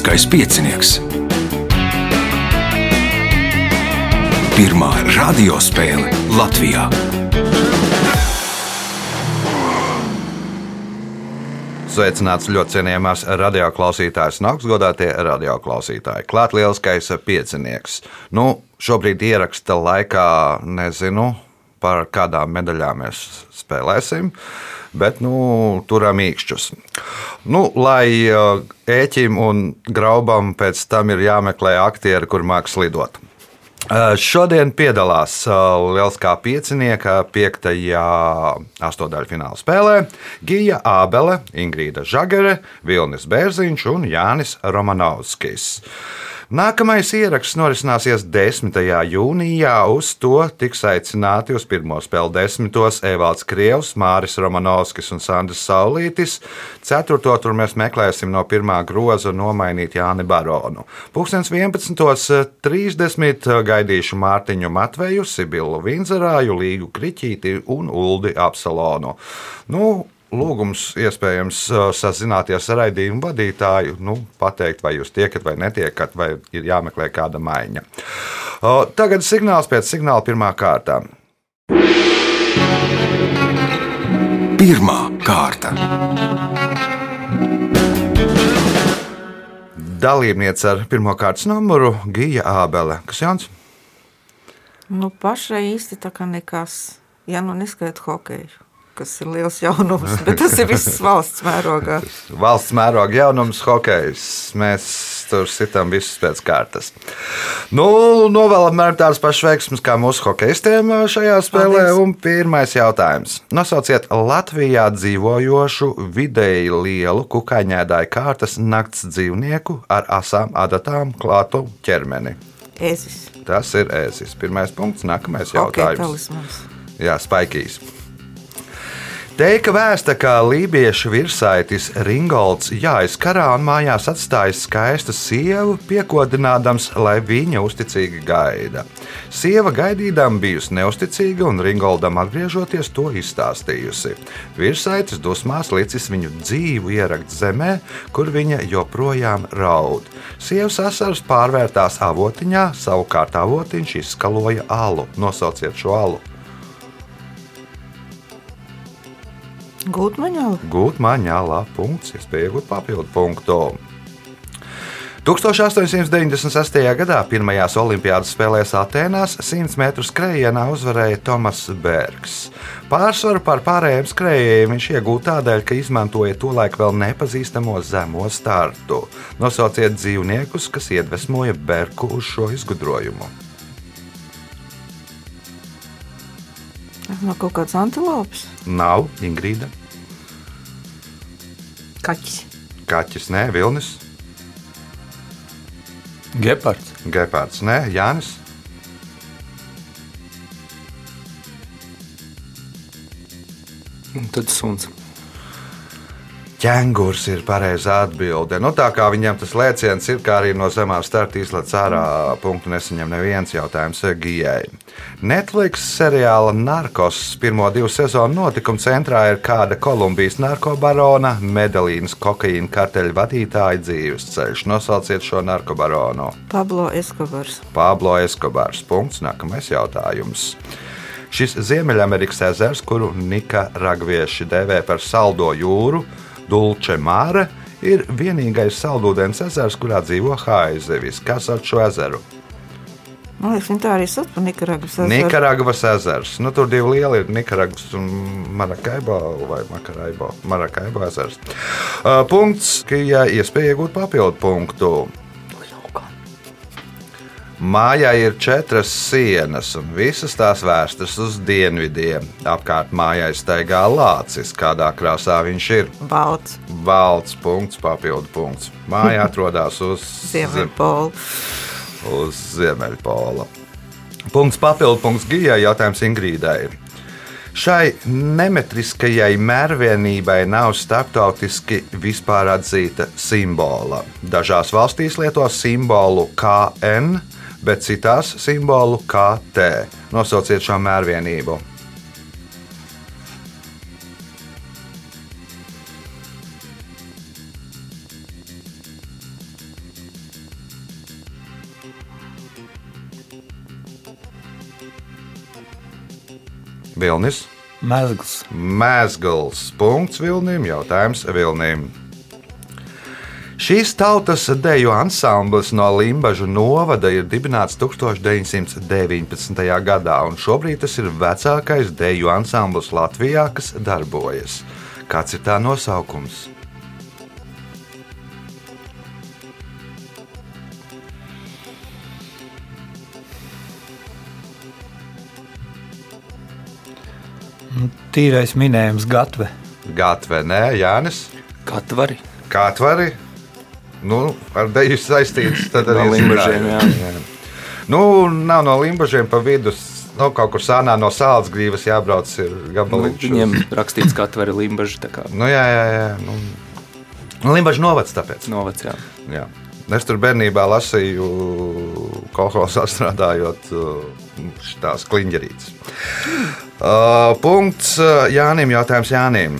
Lieliskais piecinieks. Pirmā radiospēle Latvijā. Sveicināts ļoti cienījamās radioklausītājas un augstgadātie radioklausītāji. Klāt lieliskais piecinieks. Nu, šobrīd ieraksta laikā nezinu, par kādām medaļām mēs spēlēsim. Bet nu, turam īkšķus. Nu, lai ēķim un graubam pēc tam ir jāmeklē aktieri, kur mākslinieks lidot. Šodien piedalās Lieliskā piecinieka piektajā astotdaļfināla spēlē Gija Ābele, Ingrīda Žagere, Vilnis Bērziņš un Jānis Romanovskis. Nākamais ieraksts norisināsies 10. jūnijā. Uz to tiks aicināti uz pirmo spēli desmitos Evalds Krievs, Māris Romanovskis un Sandrs Saulītis. Ceturto tur mēs meklēsim no pirmā groza nomainīt Jāni Baronu. Pūkstens 11.30 gaidīšu Mārtiņu Matveju, Sibilu Vinzerāju, Līgu Kriķīti un Uldi Apsalonu. Nu, lūgums iespējams sazināties ar raidījumu vadītāju, nu, pateikt, vai jūs tiekat vai netiekat, vai ir jāmeklē kāda maiņa. Tagad signāls pēc signāla pirmā kārtā. Pirmā kārta. Dalībniece ar pirmā kārtas numuru Gija Ābele. Kas Jānis? Nu, pašai īsti tā kā nekas. Ja nu neskaita hokeju, kas ir liels jaunums, bet tas ir viss valsts mērogā. Valsts mēroga jaunums, hokejs. Mēs tur sitām visus pēc kārtas. Nu, novēlam mēram tādas pašas veiksmes kā mūsu hokeistiem šajā spēlē. Paldies. Un pirmais jautājums. Nosauciet Latvijā dzīvojošu vidēji lielu kukaiņēdāju kārtas nakts dzīvnieku ar asām adatām klātu ķermeni. Ēzis. Tas ir ēzis. Pirmais punkts, nākamais jautājums. talismans. Jā, spaikīs. Teika vēsta, ka lībiešu virsaitis Ringolds jāiz karā un mājās atstājis skaistu sievu, piekodinādams, lai viņa uzticīgi gaida. Sieva gaidīdama bijusi neusticīga un Ringoldam atgriežoties to izstāstījusi. Virsaitis dusmās licis viņu dzīvu ierakt zemē, kur viņa joprojām raud. Sievas asaras pārvērtās avotiņā, savukārt avotiņš izskaloja alu. Nosauciet šo alu! Gūtmaņā. Gūt maņālā punkts, iespēja iegūt papildu punktu. 1896. gadā pirmajās Olimpiādas spēlēs Atēnās 100 metru skrējienā uzvarēja Tomas Bergs. Pārsvaru pār pārējiem skrējējiem viņš iegūta tādēļ, ka izmantoja tolaik vēl nepazīstamo zemo startu. Nosauciet dzīvniekus, kas iedvesmoja Bergu uz šo izgudrojumu. No kaut kādas antilopes. Nav Ingrīda, Kaķis. Kaķis, nē, Vilnis, Gepards. Gepārds, nē, Jānis. Un tad suns. Ķēngurs ir pareizā atbilde. Nu, tā kā viņam tas lēciens ir, kā arī no zemā starta izlaiž ārā, punktu nesaņem neviens jautājums Gijai. Netflix seriāla Narkos pirmo divu sezonu notikumu centrā ir kāda Kolumbijas narkobarona, medalīnas kokaīna karteļa vadītāja dzīves ceļš. Nosauciet šo narkobaronu. Pablo Eskobars. Pablo Eskobars. Punkts. Nākamais jautājums. Šis Ziemeļamerikas ezers, kuru nikaragvieši dēvē par saldo jūru, Dulce Māra, ir vienīgais saldūdens ezers, kurā dzīvo haizivis. Kas ar šo ezeru? Man liekas, tā arī sauc par Nikaragvas ezeru. Nikaragvas ezers. Nu, tur divi lieli ir Nikaragvas un Marakaibo vai Makaraibo. Marakaibo ezers. Uh, punkts, ka ja iespēja iegūt papildu punktu. Mājā ir četras sienas, un visas tās vērstas uz dienvidiem. Apkārt mājai staigā lācis, kādā krāsā viņš ir. Balts. Valds punkts, papildu punkts. Māja atrodas uz Ziemeļpola. uz Ziemeļpola. Punkts papildu punkts Gijai, jautājums Ingrīdai. Šai nemetriskajai mērvienībai nav starptautiski vispār atzīta simbola. Dažās valstīs lieto simbolu KN, bet citās simbolu KT. Nosauciet šo mērvienību. Vilnis. Mēzgls. Mēzgls. Punkts Vilnim. Jautājums Vilnim. Šīs tautas deju ansamblis no Limbaģa novada ir dibināts 1919. gadā, un šobrīd tas ir vecākais deju ansamblis Latvijā, kas darbojas. Kāds ir tā nosaukums? Tīrais minējums Gatve. Gatve, nē, Jānis. Katvari. Kātvari. Nu, ar deju saistīts. Tad No arī Limbažiem, zināju. Nu, nav no limbažiem pa vidu. Nu, kaut kur sānā no sāls grības jābrauc. Ir Nu, gabaliņš. viņiem rakstīts Katvari Limbaži, tā kā Nu, jā, jā, jā. Nu, Limbaģis novads tāpēc. novads, jā. Jā. Es tur bērnībā lasīju, kolekcijā strādājot, tās kliņģerītes. Uh, punkts uh, Jānim. Jautājums Jānim.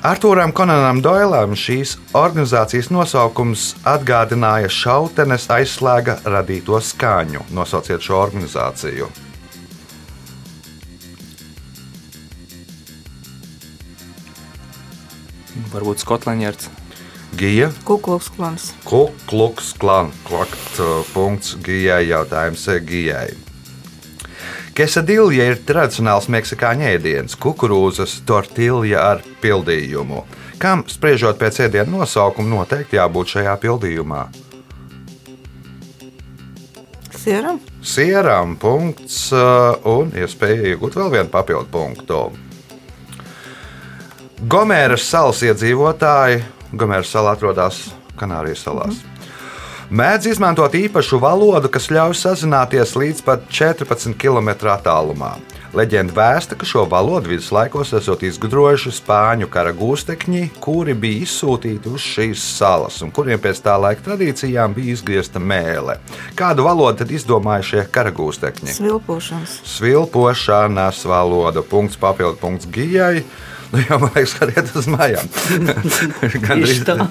Arthūram Konanam Doilam šīs organizācijas nosaukums atgādināja šautenes aizslēga radīto skaņu. Nosauciet šo organizāciju. Varbūt Skotlands. Gija, Kukluks klans. Kukluks, klan, klakt, uh, punkts Gijai, jautājums uh, Gijai. Kesadilja ir tradicionāls meksikāņu ēdiens, kukurūzas tortilja ar pildījumu. Kam, spriežot pēc ēdienu nosaukuma, noteikti jābūt šajā pildījumā? Sieram. Sieram punkts uh, un iespēja iegūt vēl vienu papildu punktu. Gomēras salas iedzīvotāji, Gomēras sala atrodas Kanārijas salās. Mēdz izmantot īpašu valodu, kas ļauj sazināties līdz pat 14 km attālumā. Leģenda vēsta, ka šo valodu viduslaikos esot izgudrojuši spāņu kara gūstekņi, kuri bija izsūtīti uz šīs salas un kuriem pēc tā laika tradīcijām bija izgriezta mēlē. Kādu valodu tad izdomāja šie kara gūstekņi? Svilpošanas. Svilpošanas valoda. Punkts papildu punkts Gijai. Nu, jau man liekas, skatiet uz mājām. Gandrīz tā.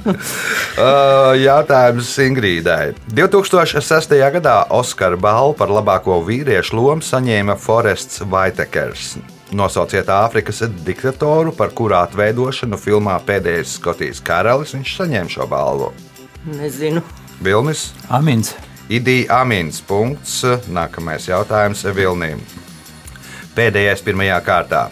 Uh, Jautājums Ingrīdai. 2006. gadā Oskara balvu par labāko vīriešu lomu saņēma Forests Vaitekers. Nosauciet Āfrikas diktatoru, par kurā atveidošanu filmā Pēdējais Skotijas karalis viņš saņēma šo balvu. Nezinu. Vilnis, Amins. Idija Amins. Punkts. Nākamais jautājums Vilnim. Pēdējais pirmajā kārtā.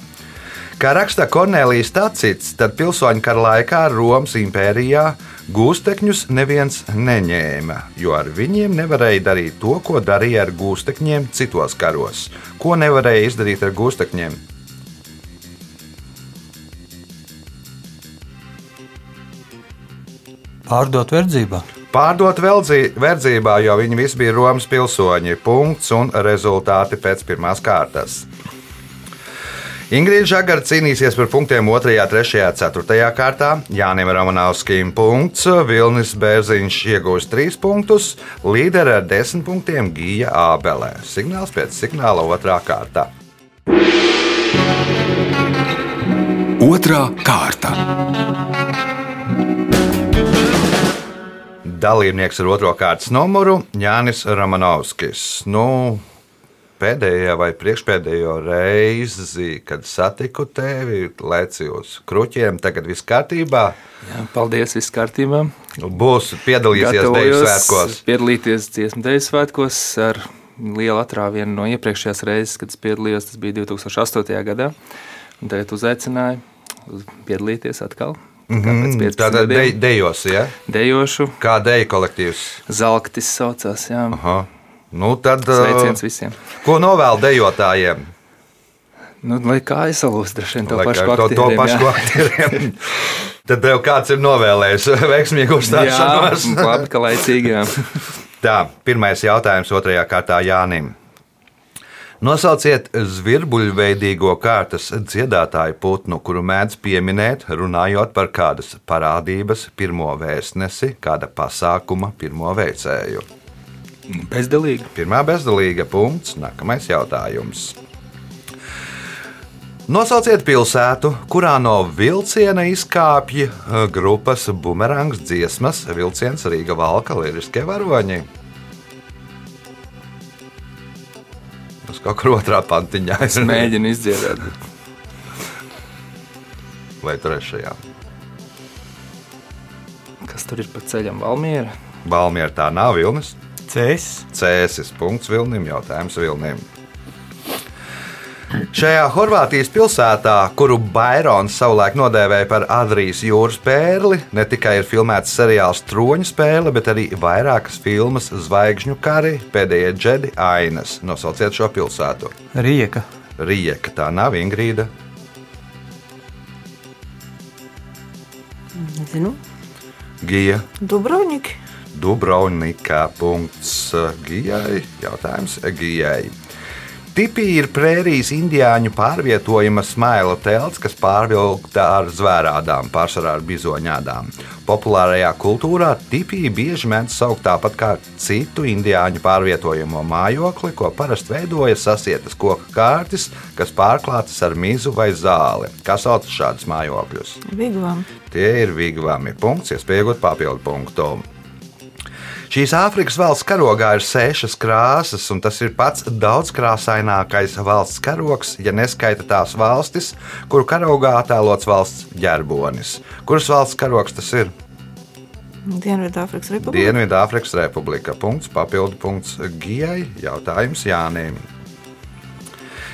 Kā raksta Kornelijas Tacits, tad pilsoņu kara laikā Romas impērijā gūstekņus neviens neņēma, jo ar viņiem nevarēja darīt to, ko darīja ar gūstekņiem citos karos. Ko nevarēja izdarīt ar gūstekņiem? Pārdot verdzībā. Pārdot verdzībā, jo viņi visi bija Romas pilsoņi. Punkts un rezultāti pēc pirmās kārtas. Ingrīda Žagara cīnīsies par punktiem 2, 3, 4 kārtā. Jānis Romanovskijam punkts, Vilnis Bērziņš iegūs 3 punktus, līderi ar 10 punktiem Gija Ābelē. Signāls pēc signāla 2. kārtā. Otra kārta. Dalībnieks ar otro kārtas numuru Jānis Romanovskis. Nu, pēdējā vai priekšpēdējo reizi, kad satiku tevi, leci uz kruķiem, tagad viss kārtībā. Jā, paldies, viss kārtībā. Būs piedalīsies Deju svētkos. piedalīties dziesmu deju svētkos ar lielu atrāvienu no iepriekšējās reizes, kad es piedalījos. Tas bija 2008. gadā. Un tagad uzaicināju uz- piedalīties atkal. Mm -hmm. De, dejos, ja? Dejošu, Kā deju kolektīvs. Zelktis saucās. Jā. Aha. Nu, tad, Sveiciens uh, visiem. ko novēl dejotājiem? Nu, lai kā aizsalūst, droši vien to Lai pašu kā- to, to aktieriem, pašu jā. aktieriem. Tad tev kāds ir novēlējis veiksmīgu Jā, uzstāšanos. labi, ka laicīgi. Jā. Tā, pirmais jautājums otrajā kārtā Jānim. Nosauciet zvirbuļveidīgo kārtas dziedātāju putnu, kuru mēdz pieminēt, runājot par kādas parādības pirmo vēstnesi, kāda pasākuma pirmo veicēju. Bezdalīgi. Pirmā bezdalīga punkts, nākamais jautājums. Nosauciet pilsētu, kurā no vilciena izkāpja eh, grupas bumerangs dziesmas vilciens Rīga Valka liriskie varoņi. Tas kaut kur otrā pantiņā. Es mēģinu izdziedāt. vai trešajā? Kas tur ir pa ceļam? Valmiera. Balmiera tā nav Vilnis. Cēsis. Cēsis. Punkts Vilnim. Jautājums Vilnim. Šajā Horvātijas pilsētā, kuru Bairons savulaik nodēvēja par Adrijas jūras pērli, ne tikai ir filmēts seriāls Troņa spēle, bet arī vairākas filmas Zvaigžņu kari, pēdējie džedi ainas. Nosauciet šo pilsētu. Rieka. Rijeka tā nav Ingrīda. Nezinu. Gija. Dubrovniki. Dubrovnikā. Gijai. Jautājums Gijai. Tipī ir prērijas indiāņu pārvietojuma smaila telts, kas pārvilkta ar zvērādām, pārsvarā ar bizoņādām. Populārajā kultūrā tipī bieži mēdz saukt tāpat kā citu indiāņu pārvietojamo mājokli, ko parasti veidoja sasietas koku kārtis, kas pārklātas ar mizu vai zāli. Kā sauc šādus mājokļus? Vigvam. Tie ir vigvami. Punkts, iespējot papildu punktu. Šīs Āfrikas valsts karogā ir sešas krāsas, un tas ir pats daudzkrāsainākais valsts karogs, ja neskaita tās valstis, kuru karogā attēlots valsts ģerbonis. Kuras valsts karogs tas ir? Dienvidāfrikas Republika. Dienvidāfrikas Republika. Punkts, papildu punkts Gijai. Jautājums Jānim.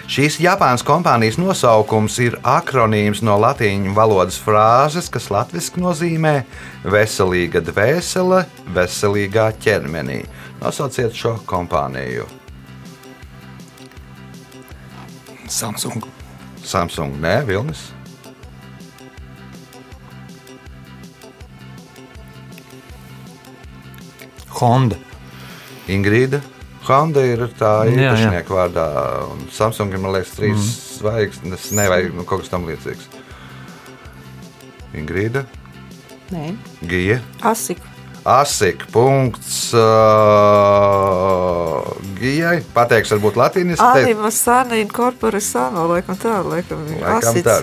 Šīs Japānas kompānijas nosaukums ir akronīms no latīņu valodas frāzes, kas latviešu nozīmē veselīga dvēsele, veselīgā ķermenī. Nosauciet šo kompāniju. Samsung. Samsung, nē, Vilnis. Honda. Ingrīda. Honda ir tā īpašnieka vārdā. un Samsung ir, man liekas, trīs mm. zvaigznes, ne, vai nu, kaut kas tam līdzīgs. Ingrīda, Nē. Gija, Asika. Asik. Punkts uh, Gijai. Pateiks, varbūt latīnis. Anima sana in corpore sano, laikam tā, laikam. Laikam tā.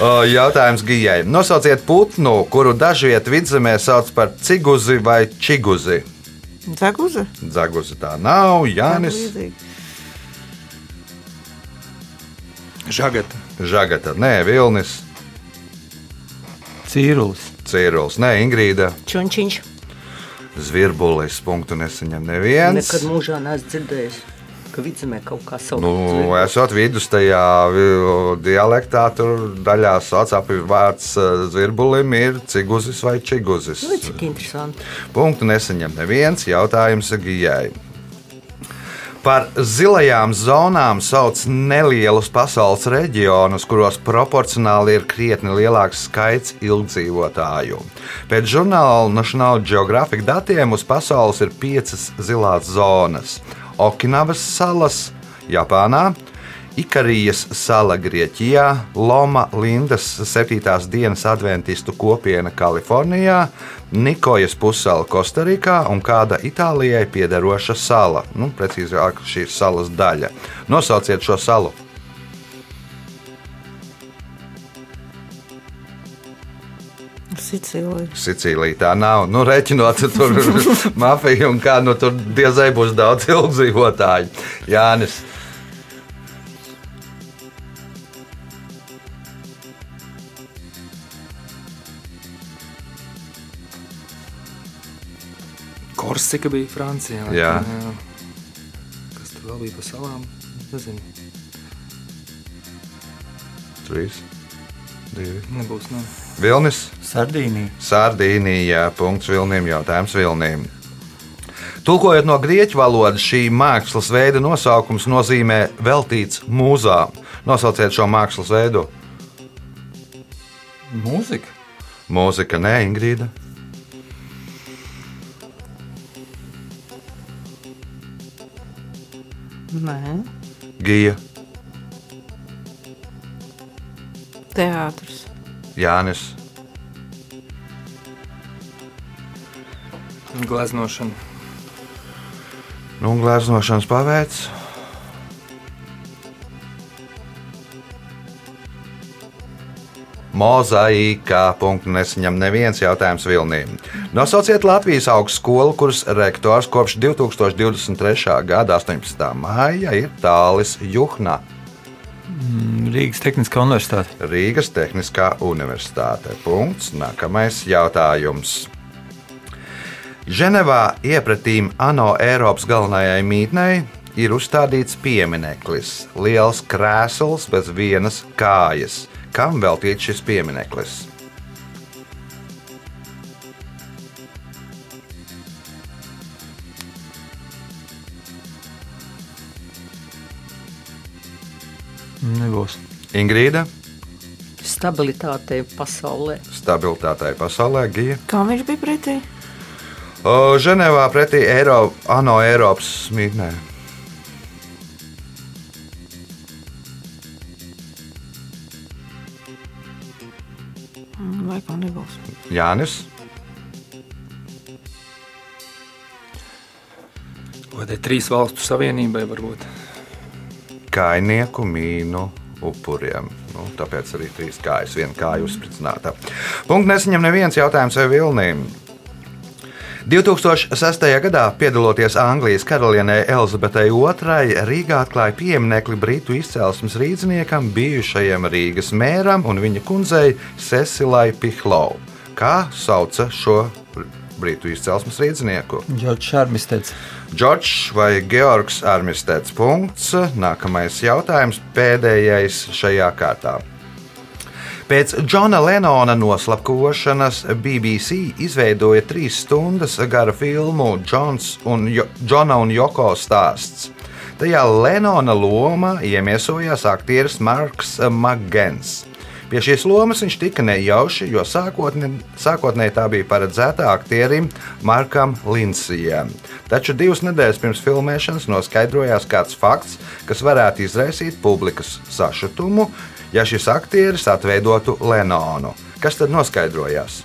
Jautājums Gijai. Nosauciet putnu, kuru dažviet vidzemē sauc par ciguzi vai čiguzi. Dzeguze? Zaguzi tā nav. Jānis. Žagata. Žagata. Nē, Vilnis. Cīrulis. Cīrulis. Nē, Ingrīda. Čunčiņš. Zvirbulis. Punktu nesaņem neviens. Nekad mūžā neesmu dzirdējis, ka vidzemē kaut kā sauc. Nu, esot vidus tajā dialektā, tur daļā sauc ap vārds eh, zvirbulim ir ciguzis vai čiguzis. Nu, cik interesanti. Punktu nesaņem neviens jautājums Gijai. Par zilajām zonām sauc nelielus pasaules reģionus, kuros proporcionāli ir krietni lielāks skaits ilgdzīvotāju. Pēc žurnāla National Geographic datiem uz pasaules ir piecas zilās zonas - Okinavas salas, Japānā, Ikarijas sala Grieķijā, Loma Lindas 7. dienas adventistu kopiena Kalifornijā, Nikojas pussala Kostarikā un kāda Itālijai piederoša sala. Nu, precīzāk, šī ir salas daļa. Nosauciet šo salu. Sicīlija. Sicīlija tā nav. Nu, Reķinot, tur mafija un kā nu, tur diezai būs daudz ilgdzīvotāju. Jānis. Korsika bija Francijā. Jā. jā. Kas tur vēl bija pa salām? Nezinu. Trīs, divi. Nebūs. Ne. Vilnis. Sardīnija. Sardīnija. Punkts Vilniem. Jautājums Vilniem. Tulkojot no grieķu valodas, šī mākslas veida nosaukums nozīmē veltīts mūzām. Nosauciet šo mākslas veidu. Mūzika. Mūzika, nē, Ingrīda. Nē. Gija, Teātris. Jānis, Gleznošana. nu, un gleznošanas paveids. Mozaīkā nesaņem neviens jautājums Vilniem. Nosauciet Latvijas augstskolu, kuras rektors kopš 2023. gada 18. māja ir Tālis Juhna. Rīgas Tehniskā universitāte. Rīgas Tehniskā universitāte. Punkts. Nākamais jautājums. Ženevā iepratīm ANO Eiropas galvenajai mītnei ir uzstādīts piemineklis, liels krēsls bez vienas kājas. Kam veltīts šis piemineklis? Nebūs. Ingrīda, Stabilitātei pasaulē. stabilitātei pasaulē, Gija. Kam viņš bija pretī? O, Ženevā pretī Eiro, ANO Eiropas mītnē. Mm, Laikam nebūs. Jānis, Vai tā ir trīs valstu savienībai varbūt? Kainieku mīnu upuriem. Nu, tāpēc arī trīs kājas, viena kāja uzspricināta. Punkts nesaņem neviens jautājums vai vilnīm. 2006. gadā, piedaloties Anglijas karalienei Elizabetei II, Rīgā atklāja pieminekli britu izcelsmes rīzniekam, bijušajam Rīgas mēram un viņa kundzei Cecilai Pihlau. Kā sauca šo britu izcelsmes rīznieku? Džordžs Šarmisteds. Džordžs vai Georgs Armistēts punkts. Nākamais jautājums, pēdējais šajā kārtā. Pēc Džona Lenona noslapkošanas BBC izveidoja trīs stundas gara filmu Džons un jo Džona un Joko stāsts. Tajā Lenona lomā iemiesojās aktieris Marks Magens. Pie šīs lomas viņš tika nejauši, jo sākotnē, sākotnēji tā bija paredzēta aktierim Markam Linsijam. Taču divas nedēļas pirms filmēšanas noskaidrojās kāds fakts, kas varētu izraisīt publikas sašutumu, ja šis aktieris atveidotu Lenonu. Kas tad noskaidrojās?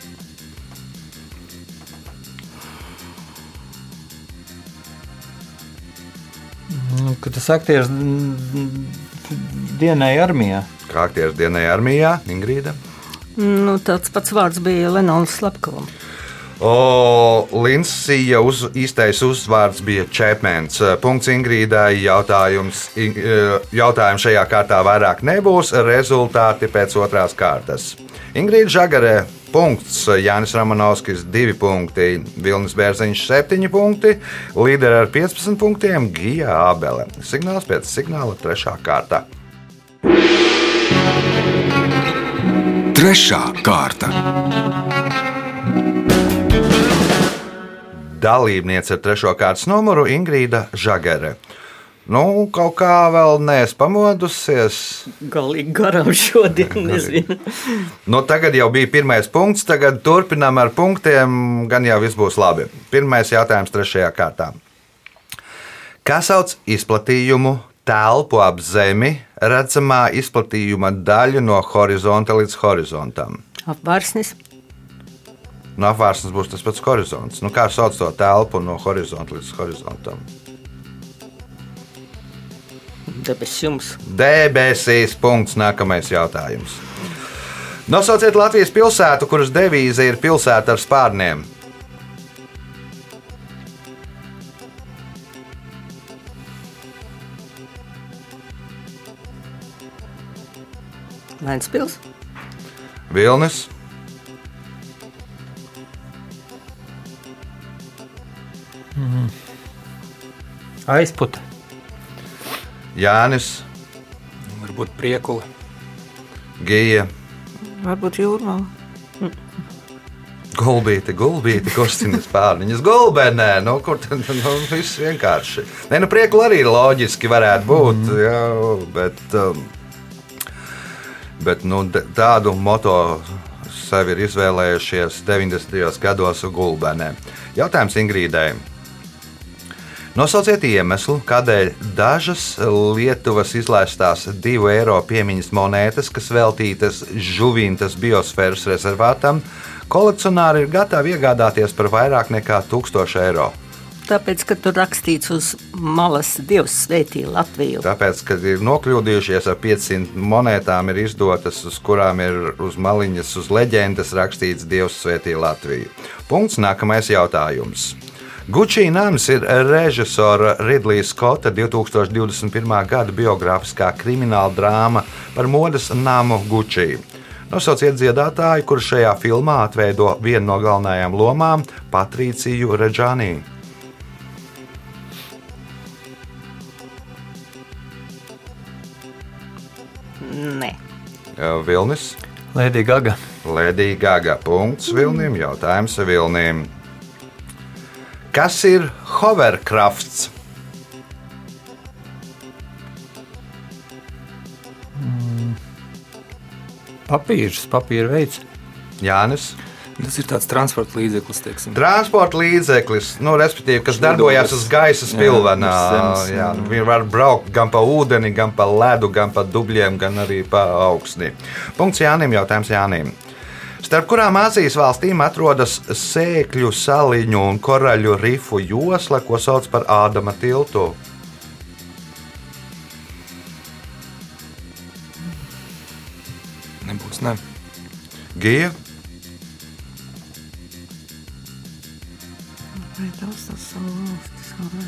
Nu, Kad tas aktieris dienai armijā. Kā aktieris dienai armijā, Ingrīda. Nu, tāds pats vārds bija Lenons Slepkovam. O, Linsija uz, īstais uzvārds bija Čepmens. Punkts Ingrīdai. Jautājums, eh, jautājums šajā kārtā vairāk nebūs. Rezultāti pēc otrās kārtas. Ingrīda Žagarē. Punkts Jānis Ramanovskis 2 punkti, Vilnis Bērziņš 7 punkti, līderi ar 15 punktiem Gija Ābele. Signāls pēc signāla 3. kārta. Trešā kārta. Dalībniece ar trešo kārtas numuru Ingrīda Žagare. Nu, kaut kā vēl neesmu pamodusies. Galīgi garām šodien, nezinu. Nu, tagad jau bija pirmais punkts, tagad turpinām ar punktiem. Gan jau viss būs labi. Pirmais jautājums trešajā kārtā. Kā sauc izplatījumu telpu ap zemi, redzamā izplatījuma daļu no horizonta līdz horizontam? Apvārsnis, No apvārsnes būs tas pats horizonts. Nu, kā sauc to telpu no horizonta līdz horizontam? Debesis jums. Debesīs. Punkts. Nākamais jautājums. Nosauciet Latvijas pilsētu, kuras devīze ir pilsēta ar spārniem. Vēnspils, Vilnis, Aizputa. Jānis, Varbūt priekula. Gija, Varbūt jūrmā. Gulbīte, gulbīte, kursinas pārniņas, gulbenē. Nu, kur tad nu, viss vienkārši? Nē, nu, prieklu arī loģiski varētu būt, mm. jā, bet, um, bet nu, tādu moto sev ir izvēlējušies 90. gados gulbenē. Jautājums Ingrīdai. Nosauciet iemeslu, kādēļ dažas Lietuvas izlaistās divu eiro piemiņas monētas, kas veltītas Žuvintas biosfēras rezervātam, kolekcionāri ir gatavi iegādāties par vairāk nekā 1000 eiro. tāpēc, ka tur rakstīts uz malas Dievs svētī Latviju. Tāpēc, kad ir nokļūdījušies ar 500 monētām, ir izdotas, uz kurām ir uz maliņas, uz leģendas rakstīts Dievs svētī Latviju. Punkts. Nākamais jautājums. Gucci nams ir režisora Ridlija Skota 2021. gada biogrāfiskā krimināla drāma par modes namu Gucci. Nosauciet dziedātāju, kurš šajā filmā atveido vienu no galvenajām lomām - Patrīciju Reģānī. Nē, Vilnis, Lēdija Gaga. Lēdija Gaga. Punkts Vilnim, jautājums Vilnim. Kas ir hoverkrafts? Papīrs, papīra veids. Jānis. Tas ir tāds transporta līdzeklis, teiksim. Transporta līdzeklis, nu, respektīvi, kas darbojas uz gaisa spilvenā. nu, viņi var braukt gan pa ūdeni, gan pa ledu, gan pa dubļiem, gan arī pa augstni. Punkts Jānim, jautājums Jānim. Starp kurām Azijas valstīm atrodas sēkļu saliņu un koraļu rifu josla, ko sauc par Ādama tiltu? Nebūs, ne. Gija, Vai savu valstis? kā nē?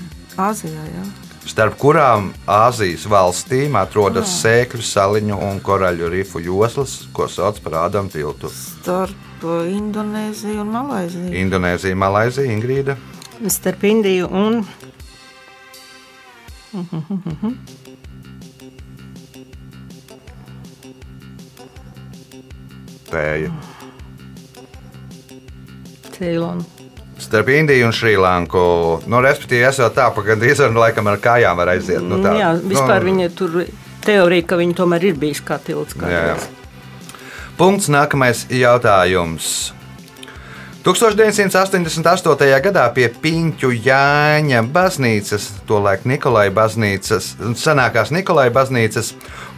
Āzijā, jā. Starp kurām Āzijas valstīm atrodas sēkļu saliņu un koraļu rifu joslas, ko sauc par Ādama tiltu? Starp uh, Indonēziju un Malaiziju. Indonēzija, Malaizija, Ingrīda. starp Indiju un Tēja. Ceilonu. Starp Indiju un Šrilanku. Nu, respektīvi, esot tā, ka gandrīz ar, laikam, ar kājām var aiziet. Nu, tā, Jā, vispār nu, viņa tur teorija, ka viņa tomēr ir bijis kā tilts. Jā, jā. kādreiz. Punkts nākamais jautājums. 1988. gadā pie Piņķu Jāņa baznīcas, tolaik Nikolai baznīcas, senākās Nikolai baznīcas,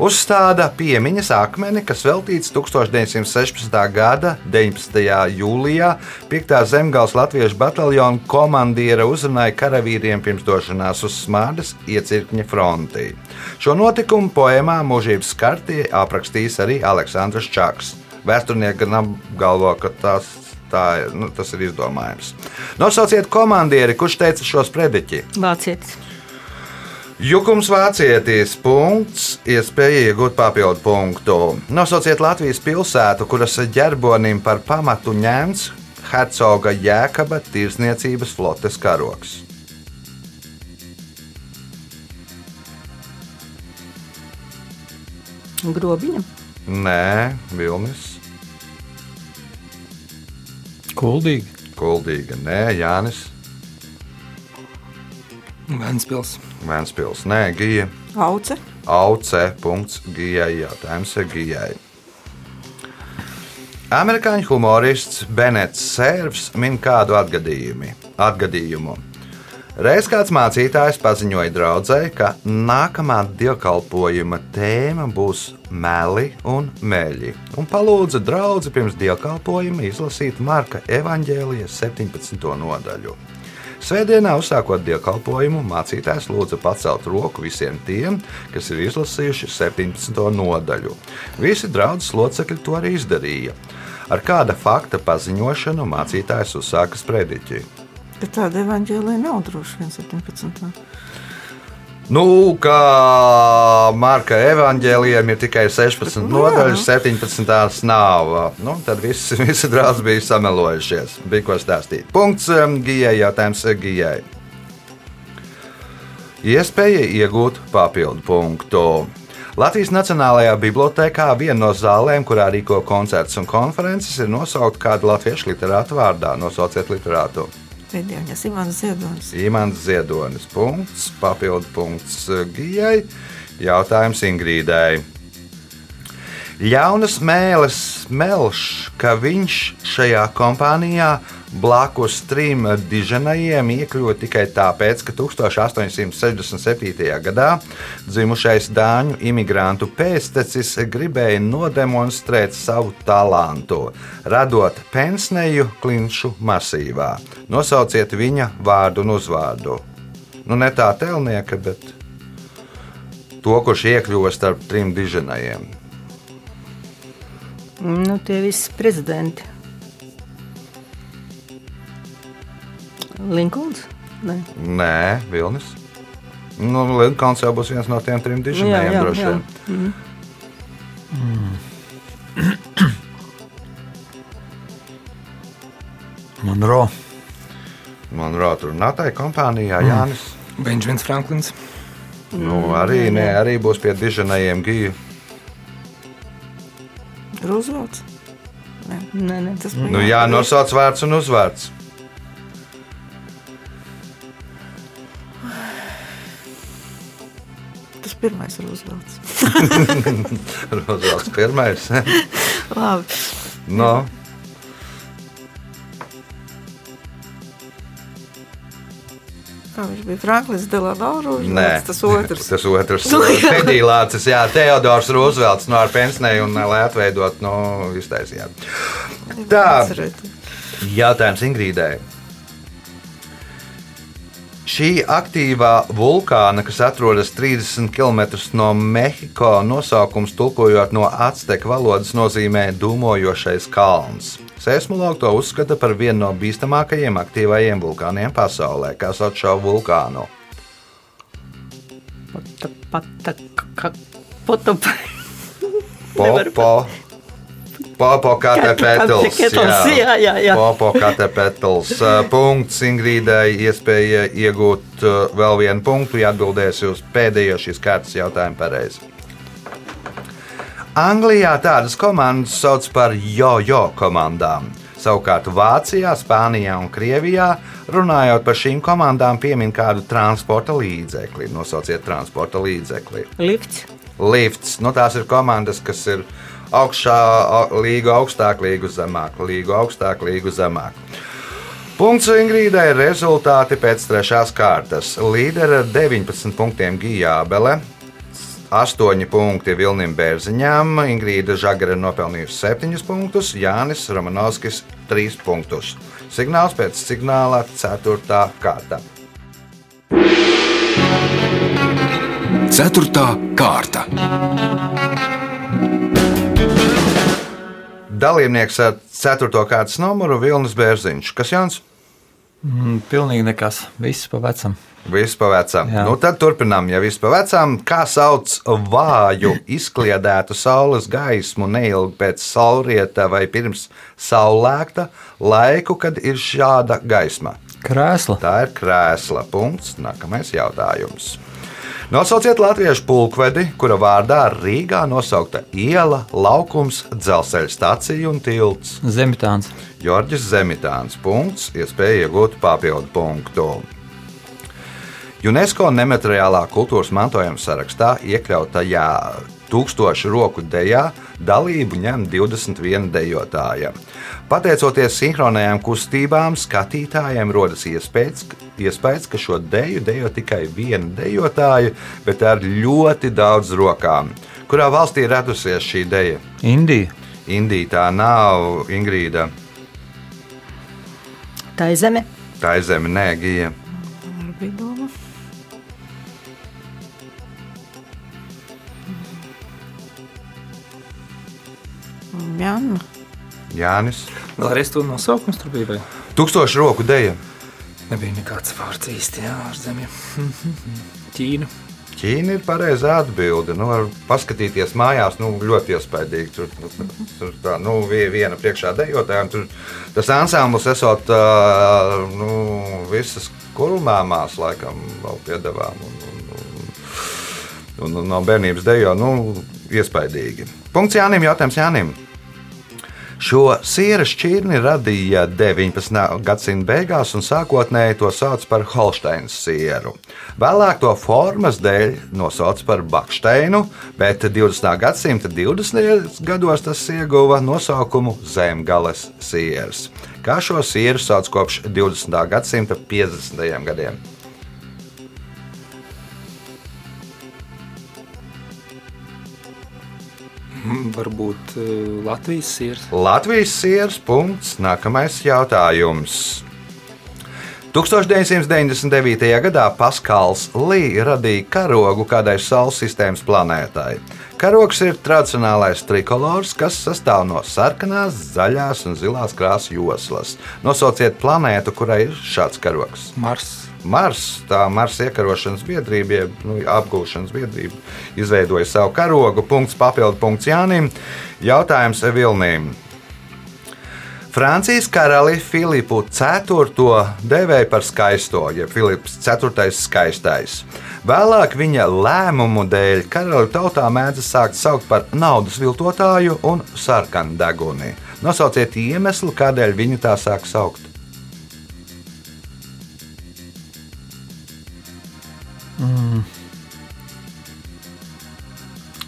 uzstāda piemiņas akmeni, kas veltīts 1916. gada 19. jūlijā 5. zemgāles latviešu bataljona komandiera uzrunāja karavīriem pirms došanās uz smārdas iecirkņa frontī. Šo notikumu poemā mūžības skartie aprakstījis arī Aleksandrs Čaks. Vēsturnieki gan apgalvo, ka tas, tā, nu, tas ir izdomājums. Nosauciet komandieri, kurš teica šo sprediķi. Vācietis. Jukums vācietis, punkts, iespēja iegūt papildu punktu. Nosauciet Latvijas pilsētu, kuras ģerbonim par pamatu ņemts Hercoga Jēkaba tirsniecības flotes karoks. Grobiņa. Nē, Vilnis, Kuldīgi. Kuldīga, nē, Jānis, Vēnspils. Vēnspils, nē, Gija. Auce. Auce. Punkts Gijai. Jautājums ir Gijai. Amerikāņu humorists Benets Sērvs min kādu atgadījumu. atgadījumu. Reiz kāds mācītājs paziņoja draudzēji, ka nākamā dievkalpojuma tēma būs meli un meļi, un palūdza draugu pirms dievkalpojuma izlasīt Marka evaņģēlijas 17. nodaļu. Svētdienā, uzsākot dievkalpojumu, mācītājs lūdza pacelt roku visiem tiem, kas ir izlasījuši 17. nodaļu. Visi draudzes locekļi to arī izdarīja. Ar kāda fakta paziņošanu mācītājs uzsāka sprediķi. Bet tāda evaņģēlija nav droši vien 17. Nu, kā Marka evanģēlijam ir tikai 16 Nu, nodaļas, nu. 17. nav. Nu, tad visi, visi draugi bija samelojušies. Bija ko stāstīt. Punkts um, Gijai, jautājums Gijai. Iespēja iegūt papildu punktu. Latvijas Nacionālajā Bibliotēkā viena no zālēm, kurā rīko koncertus un konferences, ir nosaukta kāda latviešu literāta vārdā. Nosauciet literātu. Pēdējais Imants Ziedonis. Imants Ziedonis. Punkts, papildu punkts Gijai. Jautājums Ingrīdai. Ļaunas mēlis melš, ka viņš šajā kompānijā blakus trim diženajiem iekļuva tikai tāpēc, ka 1867. gadā dzimušais dāņu imigrantu pēctecis gribēja nodemonstrēt savu talantu, radot pensneju klinšu masīvā. Nosauciet viņa vārdu un uzvārdu. Nu, ne tā telnieka, bet to, kurš iekļuva starp trim diženajiem. Nu, tie visi prezidenti. Linkolns. Nē. Nē, Vilnis. Nu, Linkons jau būs viens no tiem trim diženējiem droši vien. Monro. Man rāda tur Natai kompānijā Jānis. Benjamins Franklins. Nu, arī, ne, arī būs pie diženējiem gija. Rūzvelts. Nē, nē. Tas bija. Nu, jā, nosauc vārds un uzvārds. Pirmais Rūzvelts. Rozvalds pirmais. Labi. no. Kā viņš bija? Franklins Delano Nē, Rūzvelts. Tas otrs. Tas otrs. Nu. Pedīlācis, jā, Teodors Roosevelts no ar pensneju un, lai atveidot, no iztaisījāt. Tā. Jautājums Ingrīdai. Šī aktīvā vulkāna, kas atrodas 30 km no Mehiko, nosaukums tulkojot no azteku valodas nozīmē dūmojošais kalns. Seismologi to uzskata par vienu no bīstamākajiem aktīvajiem vulkāniem pasaulē, kā sauc šo vulkānu. Ka, pata, Popo. Katepetls. Jā, jā, jā. Popo Katepetls. Punkts Ingrīdai iespēja iegūt vēl vienu punktu, ja atbildēsi uz pēdējo šīs kārtas jautājumu pareizi. Anglijā tādas komandas sauc par jo-jo komandām. Savukārt Vācijā, Spānijā un Krievijā, runājot par šīm komandām, piemin kādu transporta līdzekli. Nosauciet transporta līdzekli. lifts. Lifts. Nu, tās ir komandas, kas ir augšā, au- līgu augstāk, līgu zemāk, līgu augstāk, līgu zemāk. Punkts Ingrīdai ir rezultāti pēc trešās kārtas. Līdera ar 19 punktiem Gijābele, 8 punkti Vilnim Bērziņām, Ingrīda Žagara nopelnījusi 7 punktus, Jānis Romanovskis 3 punktus. Signāls pēc signāla 4. kārta. Ceturtā kārta. Dalībnieks ar 4. kārtas numuru Vilnis Bērziņš. Kas Jānis? Mm, pilnīgi nekas. Viss pa vecam. Viss pa vecam. Jā. Nu, tad turpinām, ja viss pa vecam. Kā sauc vāju, izkliedētu saules gaismu neilgi pēc saulrieta vai pirms saulēkta laiku, kad ir šāda gaisma? Krēsla. Tā ir krēsla. Punkts. Nākamais jautājums. Nosauciet latviešu pulkvedi, kura vārdā Rīgā nosaukta iela, laukums, dzelzceļa stacija un tilts. Zemitāns. Jorģis Zemitāns. Punkts, iespēja iegūt papildu punktu. UNESCO nemateriālā kultūras mantojuma sarakstā iekļautajā tūkstošu roku dejā dalību ņem 21 dejotāja. Pateicoties sinhronajām kustībām, skatītājiem rodas iespējas, iespējas, ka šo deju dejo tikai viena dejotāja, bet ar ļoti daudz rokām. Kurā valstī ir radusies šī deja? Indija. Indija tā nav Ingrīda. Tā ir zeme. Tā ir zeme, nē, gija. Ar bija Janna. Jānis. Vēlreiz to nosaukums tur bija. Vai? Tūkstošu roku deja. Nebija nekāds vārds īsti jā, ārzemē. Ķīna. Ķīna ir pareizā atbilde. Nu, var paskatīties mājās, nu, ļoti iespaidīgi. Tur, tur, tur tā, nu, vie- viena priekšā dejotājiem. Tur tas ansamblis esot ā, nu, visas kurlmāmās, laikam, vēl piedevām. Un, un, un, un, un no bērnības dejo, nu, iespaidīgi. Punkts Jānim, jautājums Jānim. Šo sieru šķirni radīja 19. gadsimta beigās, un sākotnēji to sauc par Holsteinas sieru. Vēlāk to formas dēļ nosauc par Baksteinu, bet 20. gadsimta 20. gados tas ieguva nosaukumu Zemgales sieras. Kā šo sieru sauc kopš 20. gadsimta 50. gadiem? Varbūt uh, Latvijas sirds. Latvijas sieras punkts. Nākamais jautājums. 1999. gadā Paskāls Līs radīja karogu kādai Saules sistēmas planētai. Karoks ir tradicionālais trikolors, kas sastāv no sarkanās, zaļās un zilās krāsas joslas. Nosauciet planētu, kurai ir šāds karoks. Mars. Mars, tā Marsa iekarošanas biedrība, jeb nu, apgūšanas biedrība, izveidoja savu karogu. Punkts papildu punkts Jānim. Jautājums Vilnīm. Francijas karali Filipu IV devēja par skaisto, jeb Filips IV skaistais. Vēlāk viņa lēmumu dēļ karaļu tautā mēdz sākt saukt par naudas viltotāju un sarkanu deguni. Nosauciet iemeslu, kādēļ viņu tā sāk saukt.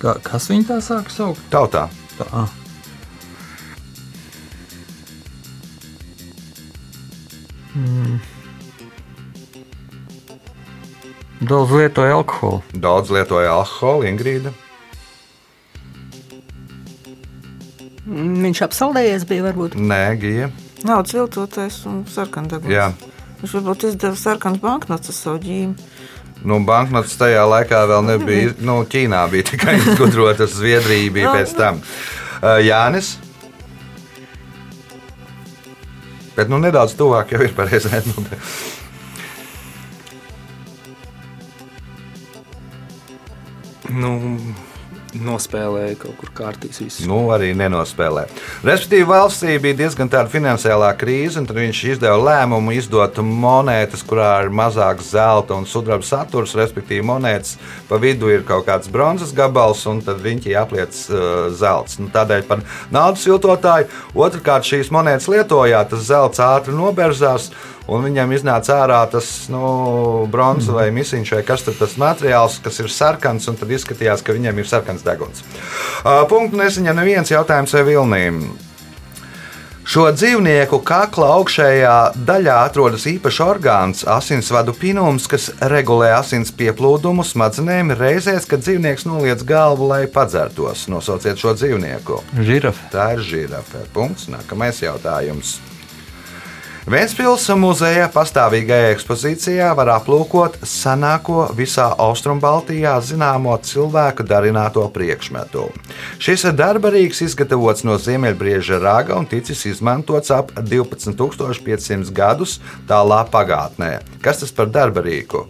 Kā, kas viņu tā sāk saukt? Tautā. Tā. ah. Mm. Daudz lietoja alkoholu. Daudz lietoja alkoholu, Ingrīda. Mm, Viņš apsaldējies bija varbūt. Nē, Gija. Naudas viltotais un sarkandaguns. Jā. Viņš varbūt izdeva sarkanu banknotes savu ģīmi. Nu, banknotes tajā laikā vēl nebija. Nu, Ķīnā bija tikai izgudrotas, Zviedrija bija pēc tam. Uh, Jānis. Bet nu, nedaudz tuvāk jau ir pareizā atbildē. Nu, nospēlēja kaut kur kārtīs visu. Nu, arī nenospēlē. Respektīvi, valstī bija diezgan tāda finansiālā krīze, un viņš izdeva lēmumu izdot monētas, kurā ir mazāks zelta un sudraba saturs. Respektīvi, monētas pa vidu ir kaut kāds bronzas gabals, un tad viņi apliec uh, zelts. Nu, tādēļ par naudas viltotāju. Otrakārt, šīs monētas lietojā, tas zelts ātri noberzās. Un viņam iznāca ārā tas nu, bronzas vai misiņš, vai kas tur tas materiāls, kas ir sarkans, un tad izskatījās, ka viņam ir sarkans deguns. Uh, punktu nesaņem neviens jautājums vai vilnīm. Šo dzīvnieku kakla augšējā daļā atrodas īpašs orgāns, asinsvadu pinums, kas regulē asins pieplūdumu smadzenēm reizēs, kad dzīvnieks noliec galvu, lai padzertos. Nosauciet šo dzīvnieku. Žirafa. Tā ir žirafe. Punkts. Nākamais jautājums. Vēnspils muzejā pastāvīgajā ekspozīcijā var aplūkot senāko visā Austrumbaltijā zināmo cilvēku darināto priekšmetu. Šis darbarīgs izgatavots no ziemeļbrieža raga un ticis izmantots ap 12,500 gadus tālā pagātnē. Kas tas par darbarīku?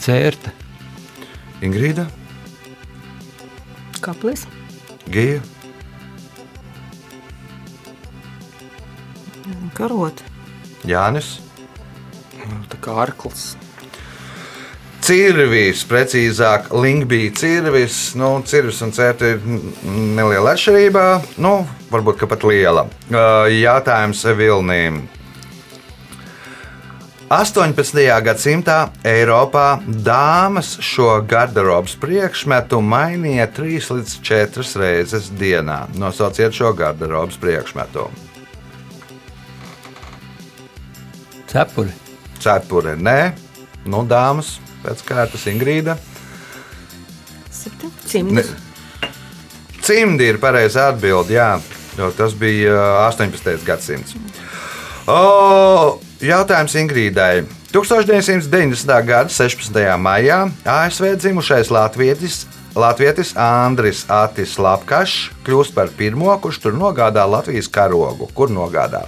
Cērta. Ingrīda, Kaplis. Gija, Karot. Jānis. Tā kā arkls. Cirvis, precīzāk, Linkbija cirvis. Nu, cirvis un cērta ir neliela atšķirība. Nu, varbūt pat liela. Jautājums Vilnīm. 18. gadsimtā Eiropā dāmas šo garderobas priekšmetu mainīja 3 līdz 4 reizes dienā. Nosauciet šo garderobas priekšmetu. Cepuri. Cepure, nē, nu, dāmas pēc kārtas Ingrīda. Cimds. Cimdi ir pareizā atbilde, jā, jo tas bija ā, 18. gadsimts. O, jautājums Ingrīdai. 1990. gada 16. maijā ASV dzimušais latvietis, latvietis Andris Atis Lapkašs kļūst par pirmo, kurš tur nogādā Latvijas karogu. Kur nogādā?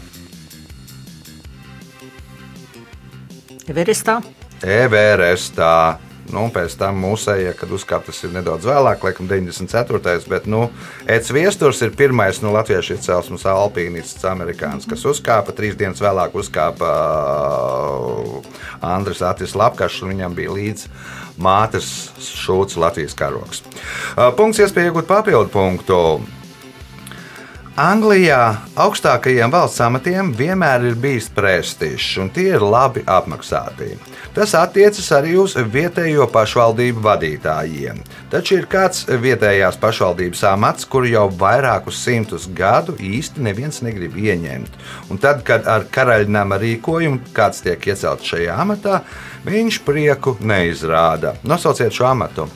Everestā. Everestā. Nu, pēc tam mūsējie, kad uzkāptas ir nedaudz vēlāk, laikam 94. Bet, nu, Eds Viesturs ir pirmais no latviešu izcelsmes alpīnists, amerikānis, kas uzkāpa. Trīs dienas vēlāk uzkāpa uh, Andris Atis Lapkašs, un viņam bija līdzi mātes šūts Latvijas karoks. Uh, Punkts iespēja iegūt papildu punktu. Anglijā augstākajiem valsts amatiem vienmēr ir bijis prestižs, un tie ir labi apmaksāti. Tas attiecas arī uz vietējo pašvaldību vadītājiem. Taču ir kāds vietējās pašvaldības amats, kuru jau vairākus simtus gadu īsti neviens negrib ieņemt. Un tad, kad ar karaļnama rīkojumu kāds tiek iecelts šajā amatā, viņš prieku neizrāda. Nosauciet šo amatu!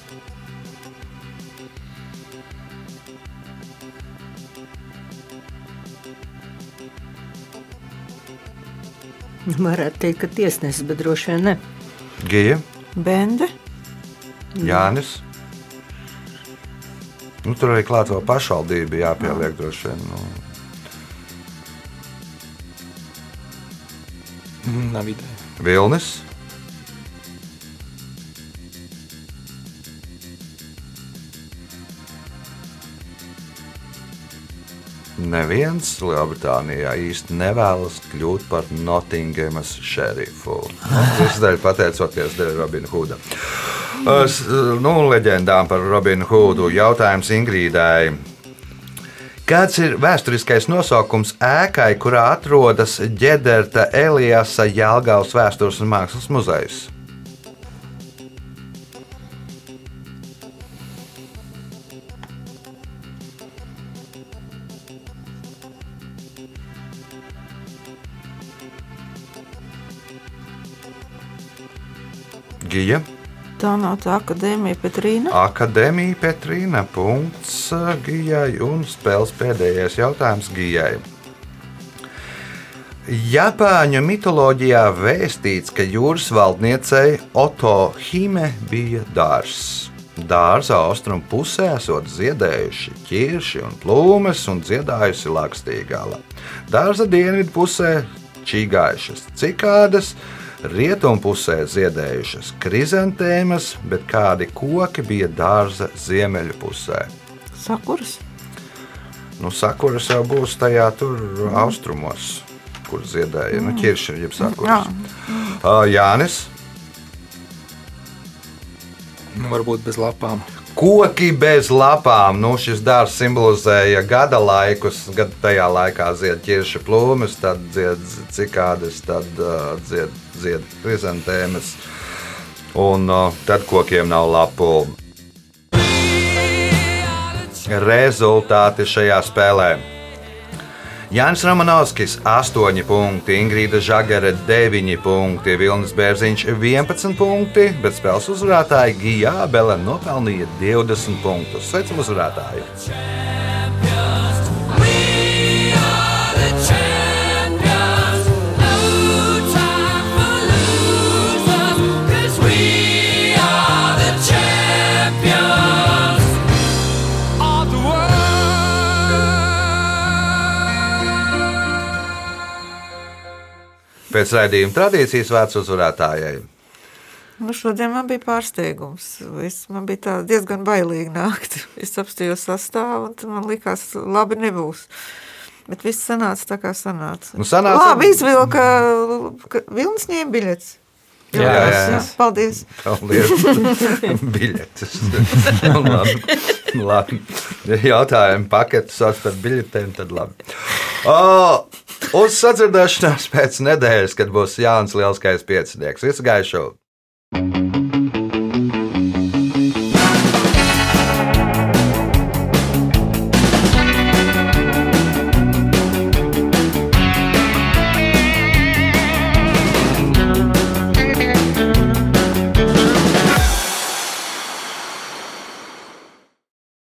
Varētu teikt, ka tiesnesis, bet droši vien ne. Gija, Bende. Jānis. Nu, tur arī klāt vēl pašvaldība jāpieliek droši vien. Nu. Mm, Nav ideja. Vilnis. Neviens Lielbritānijā īsti nevēlas kļūt par Nottinghamas šerifu. Nu, Tas dēļ pateicoties dēļ Robina Hooda. Nu, leģendām par Robinu Hoodu jautājums Ingrīdai. Kāds ir vēsturiskais nosaukums ēkai, kurā atrodas ģederta Elijasa Jālgājas vēstures un mākslas muzejs? Gija, Tā nav tā akadēmija Petrīna. Akadēmija Petrīna, punkts uh, Gijai un spēles pēdējais jautājums Gijai. Japāņu mitoloģijā vēstīts, ka jūras valdniecei Oto Hime bija dārzs. Dārza austrumu pusē esot ziedējuši ķirši un plūmes un dziedājusi lakstīgala. Dārza dienvidu pusē čīgājušas cikādas, rietumu pusē ziedējušas krizantēmas, bet kādi koki bija dārza ziemeļu pusē. Sakuras. Nu, sakuras jau būs tajā tur austrumos, kur ziedēja nu, ķirši, jeb sakuras. Ā, Jānis. Nu, varbūt bez lapām. Koki bez lapām. Nu, šis dārzs simbolizēja gada laikus. Gad tajā laikā zied ķirša plūmes, tad zied cikādes, tad uh, zied, zied krizantēmas. Un uh, tad kokiem nav lapu. Rezultāti šajā spēlē. Jānis Romanovskis 8 punkti, Ingrīda Žagare 9 punkti, Vilnis Bērziņš 11 punkti, bet spēles uzvarētāja Gijā Bele nopelnīja 20 punktus. Sveicam uzvarētāju! Pēc raidījuma tradīcijas vērts uzvarētājai. Nu, šodien man bija pārsteigums. Es, man bija tā diezgan bailīgi nākt. Es apstīju sastāvu, un man likās, labi nebūs. Bet viss sanāca tā, kā sanāca. Nu, sanāca- Labi izvilka, ka Vilnis ņēma biļetes. Jā, jā, jā. Paldies. Paldies! Biļetes. labi, labi. Ja Jautājumi paketu sauc par biļetēm, tad labi. O, Uz sadzirdēšanās pēc nedēļas, kad būs Jānis Lielskais piecinieks. Visu gaišu!